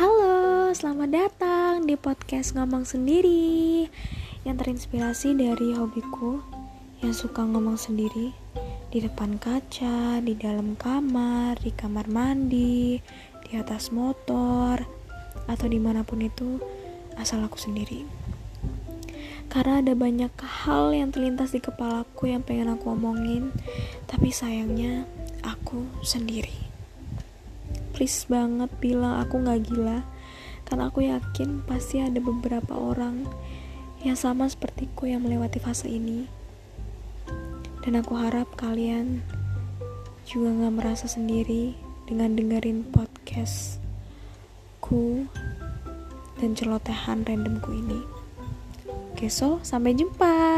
Halo, selamat datang di podcast ngomong sendiri Yang terinspirasi dari hobiku Yang suka ngomong sendiri. Di depan kaca, di dalam kamar, di kamar mandi Di atas motor Atau di mana pun itu Asal aku sendiri. Karena ada banyak hal yang terlintas di kepalaku Yang pengen aku omongin Tapi sayangnya aku sendiri please banget bilang aku gak gila. Karena aku yakin pasti ada beberapa orang yang sama sepertiku yang melewati fase ini. Dan aku harap kalian juga gak merasa sendiri dengan dengerin podcastku dan celotehan randomku ini. Oke so sampai jumpa